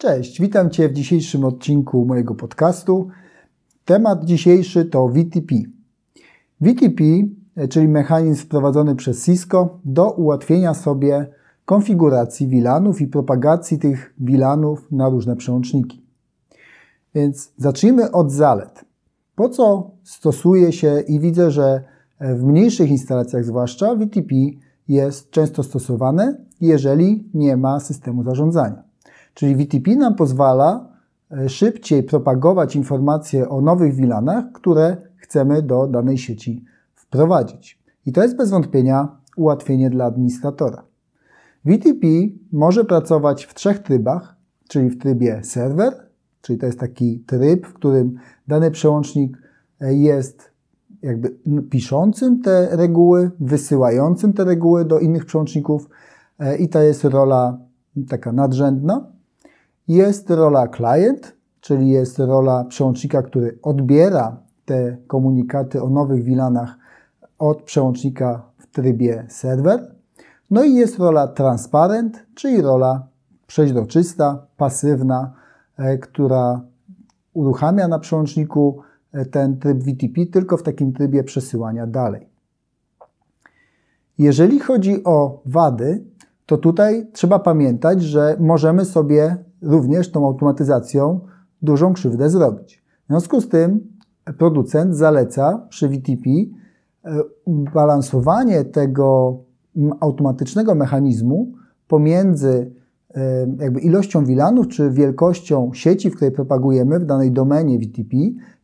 Cześć, witam Cię w dzisiejszym odcinku mojego podcastu. Temat dzisiejszy to VTP. VTP, czyli mechanizm wprowadzony przez Cisco do ułatwienia sobie konfiguracji VLANów i propagacji tych VLANów na różne przełączniki. Więc zacznijmy od zalet. Po co stosuje się i widzę, że w mniejszych instalacjach zwłaszcza VTP jest często stosowane, jeżeli nie ma systemu zarządzania. Czyli VTP nam pozwala e, szybciej propagować informacje o nowych VLANach, które chcemy do danej sieci wprowadzić. I to jest bez wątpienia ułatwienie dla administratora. VTP może pracować w trzech trybach, czyli w trybie serwer, czyli to jest taki tryb, w którym dany przełącznik e, jest jakby piszącym te reguły, wysyłającym te reguły do innych przełączników e, i to jest rola taka nadrzędna. Jest rola client, czyli jest rola przełącznika, który odbiera te komunikaty o nowych VLANach od przełącznika w trybie serwer. No i jest rola transparent, czyli rola przeźroczysta, pasywna, e, która uruchamia na przełączniku e, ten tryb VTP tylko w takim trybie przesyłania dalej. Jeżeli chodzi o wady, to tutaj trzeba pamiętać, że możemy sobie również tą automatyzacją dużą krzywdę zrobić. W związku z tym producent zaleca przy VTP e, balansowanie tego automatycznego mechanizmu pomiędzy e, jakby ilością VLANów czy wielkością sieci, w której propagujemy w danej domenie VTP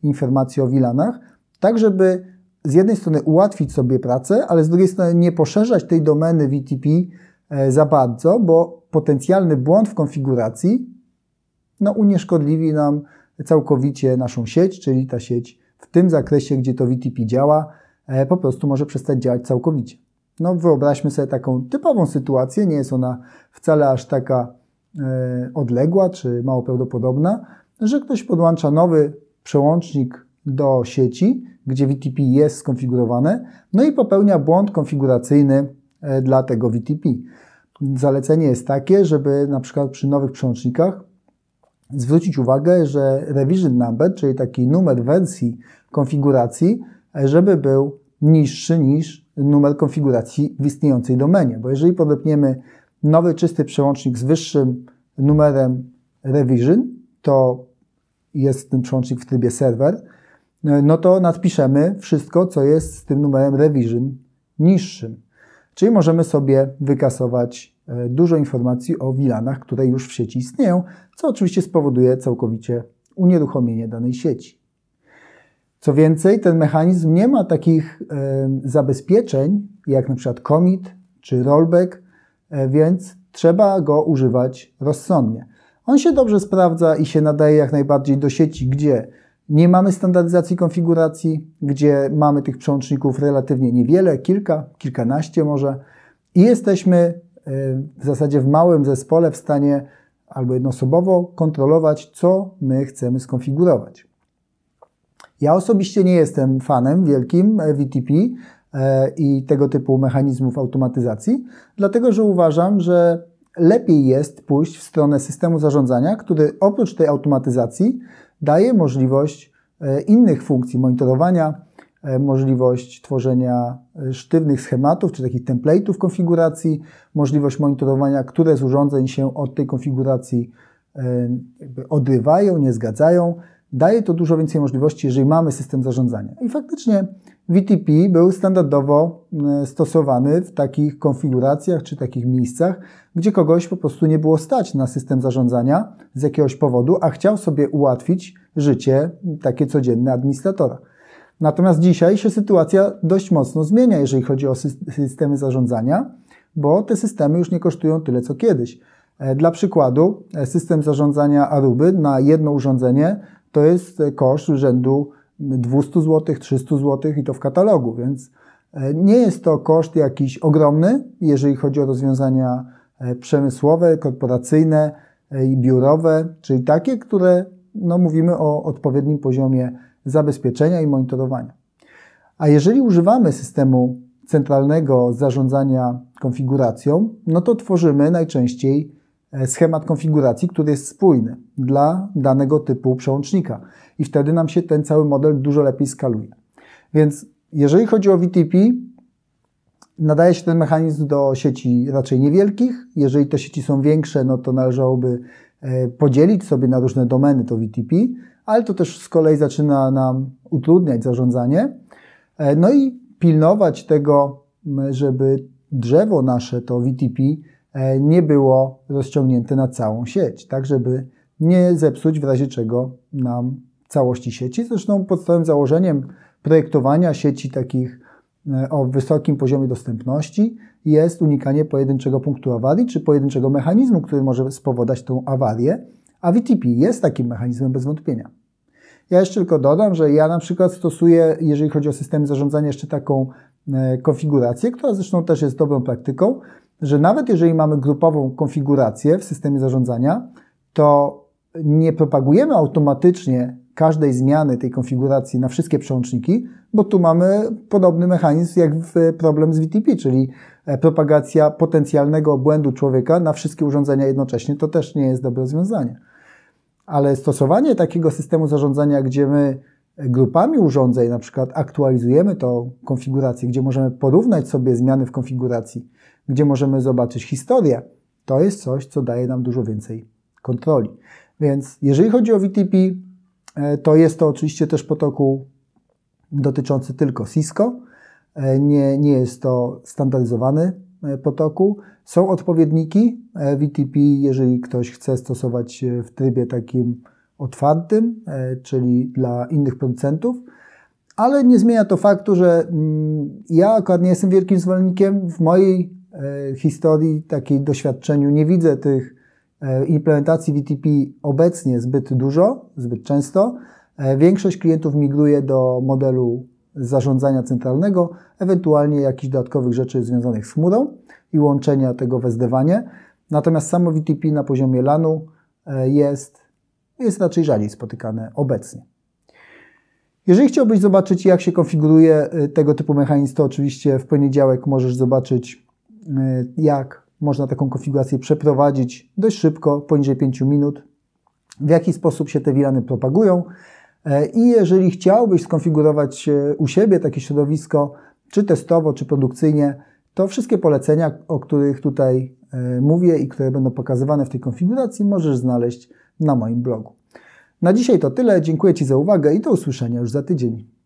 informacje o VLANach, tak żeby z jednej strony ułatwić sobie pracę, ale z drugiej strony nie poszerzać tej domeny VTP za bardzo, bo potencjalny błąd w konfiguracji no, unieszkodliwi nam całkowicie naszą sieć, czyli ta sieć w tym zakresie, gdzie to VTP działa, e, po prostu może przestać działać całkowicie. No, wyobraźmy sobie taką typową sytuację, nie jest ona wcale aż taka e, odległa czy mało prawdopodobna, że ktoś podłącza nowy przełącznik do sieci, gdzie VTP jest skonfigurowane, no i popełnia błąd konfiguracyjny e, dla tego VTP. Zalecenie jest takie, żeby na przykład przy nowych przełącznikach zwrócić uwagę, że revision number, czyli taki numer wersji konfiguracji, żeby był niższy niż numer konfiguracji w istniejącej domenie. Bo jeżeli podepniemy nowy czysty przełącznik z wyższym numerem revision, to jest ten przełącznik w trybie serwer, no to nadpiszemy wszystko, co jest z tym numerem revision niższym. Czyli możemy sobie wykasować e, dużo informacji o VLANach, które już w sieci istnieją, co oczywiście spowoduje całkowicie unieruchomienie danej sieci. Co więcej, ten mechanizm nie ma takich e, zabezpieczeń jak na przykład commit czy rollback, e, więc trzeba go używać rozsądnie. On się dobrze sprawdza i się nadaje jak najbardziej do sieci, gdzie nie mamy standaryzacji konfiguracji, gdzie mamy tych przełączników relatywnie niewiele, kilka, kilkanaście może, i jesteśmy e, w zasadzie w małym zespole w stanie albo jednoosobowo kontrolować, co my chcemy skonfigurować. Ja osobiście nie jestem fanem wielkim e, VTP e, i tego typu mechanizmów automatyzacji, dlatego że uważam, że lepiej jest pójść w stronę systemu zarządzania, który oprócz tej automatyzacji daje możliwość e, innych funkcji monitorowania, e, możliwość tworzenia e, sztywnych schematów czy takich template'ów konfiguracji, możliwość monitorowania, które z urządzeń się od tej konfiguracji odrywają, nie zgadzają. Daje to dużo więcej możliwości, jeżeli mamy system zarządzania. I faktycznie VTP był standardowo stosowany w takich konfiguracjach czy takich miejscach, gdzie kogoś po prostu nie było stać na system zarządzania z jakiegoś powodu, a chciał sobie ułatwić życie takie codzienne administratora. Natomiast dzisiaj się sytuacja dość mocno zmienia, jeżeli chodzi o systemy zarządzania, bo te systemy już nie kosztują tyle co kiedyś. E, dla przykładu, e, system zarządzania Aruby na jedno urządzenie to jest koszt rzędu 200 zł, 300 zł i to w katalogu, więc e, nie jest to koszt jakiś ogromny, jeżeli chodzi o rozwiązania E, przemysłowe, korporacyjne e, i biurowe, czyli takie, które no, mówimy o odpowiednim poziomie zabezpieczenia i monitorowania. A jeżeli używamy systemu centralnego zarządzania konfiguracją, no to tworzymy najczęściej schemat konfiguracji, który jest spójny dla danego typu przełącznika. I wtedy nam się ten cały model dużo lepiej skaluje. Więc jeżeli chodzi o VTP, nadaje się ten mechanizm do sieci raczej niewielkich. Jeżeli te sieci są większe, no to należałoby e, podzielić sobie na różne domeny to VTP, ale to też z kolei zaczyna nam utrudniać zarządzanie. E, no i pilnować tego, żeby drzewo nasze, to VTP, e, nie było rozciągnięte na całą sieć, tak żeby nie zepsuć w razie czego nam całości sieci. Zresztą podstawowym założeniem projektowania sieci takich e, o wysokim poziomie dostępności jest unikanie pojedynczego punktu awarii czy pojedynczego mechanizmu, który może spowodować tą awarię, a VTP jest takim mechanizmem bez wątpienia. Ja jeszcze tylko dodam, że ja na przykład stosuję, jeżeli chodzi o systemy zarządzania, jeszcze taką e, konfigurację, która zresztą też jest dobrą praktyką, że nawet jeżeli mamy grupową konfigurację w systemie zarządzania, to nie propagujemy automatycznie każdej zmiany tej konfiguracji na wszystkie przełączniki, bo tu mamy podobny mechanizm jak w problem z VTP, czyli e, propagacja potencjalnego błędu człowieka na wszystkie urządzenia jednocześnie. To też nie jest dobre rozwiązanie. Ale stosowanie takiego systemu zarządzania, gdzie my grupami urządzeń na przykład aktualizujemy tą konfigurację, gdzie możemy porównać sobie zmiany w konfiguracji, gdzie możemy zobaczyć historię, to jest coś, co daje nam dużo więcej kontroli. Więc jeżeli chodzi o VTP, e, to jest to oczywiście też protokół dotyczący tylko Cisco. E, nie, nie jest to standaryzowany e, protokół. Są odpowiedniki VTP, jeżeli ktoś chce stosować w trybie takim otwartym, czyli dla innych producentów, ale nie zmienia to faktu, że mm, ja akurat nie jestem wielkim zwolennikiem. W mojej historii, takiej doświadczeniu nie widzę tych E, implementacji VTP obecnie zbyt dużo, zbyt często. E, większość klientów migruje do modelu zarządzania centralnego, ewentualnie jakichś dodatkowych rzeczy związanych z chmurą i łączenia tego w. Natomiast samo VTP na poziomie LANu e, jest, jest raczej rzadziej spotykane obecnie. Jeżeli chciałbyś zobaczyć, jak się konfiguruje tego typu mechanizm, to oczywiście w poniedziałek możesz zobaczyć, jak można taką konfigurację przeprowadzić dość szybko, poniżej 5 minut. W jaki sposób się te wirany propagują. E, I jeżeli chciałbyś skonfigurować u siebie takie środowisko, czy testowo, czy produkcyjnie, to wszystkie polecenia, o których tutaj mówię i które będą pokazywane w tej konfiguracji, możesz znaleźć na moim blogu. Na dzisiaj to tyle. Dziękuję Ci za uwagę i do usłyszenia już za tydzień.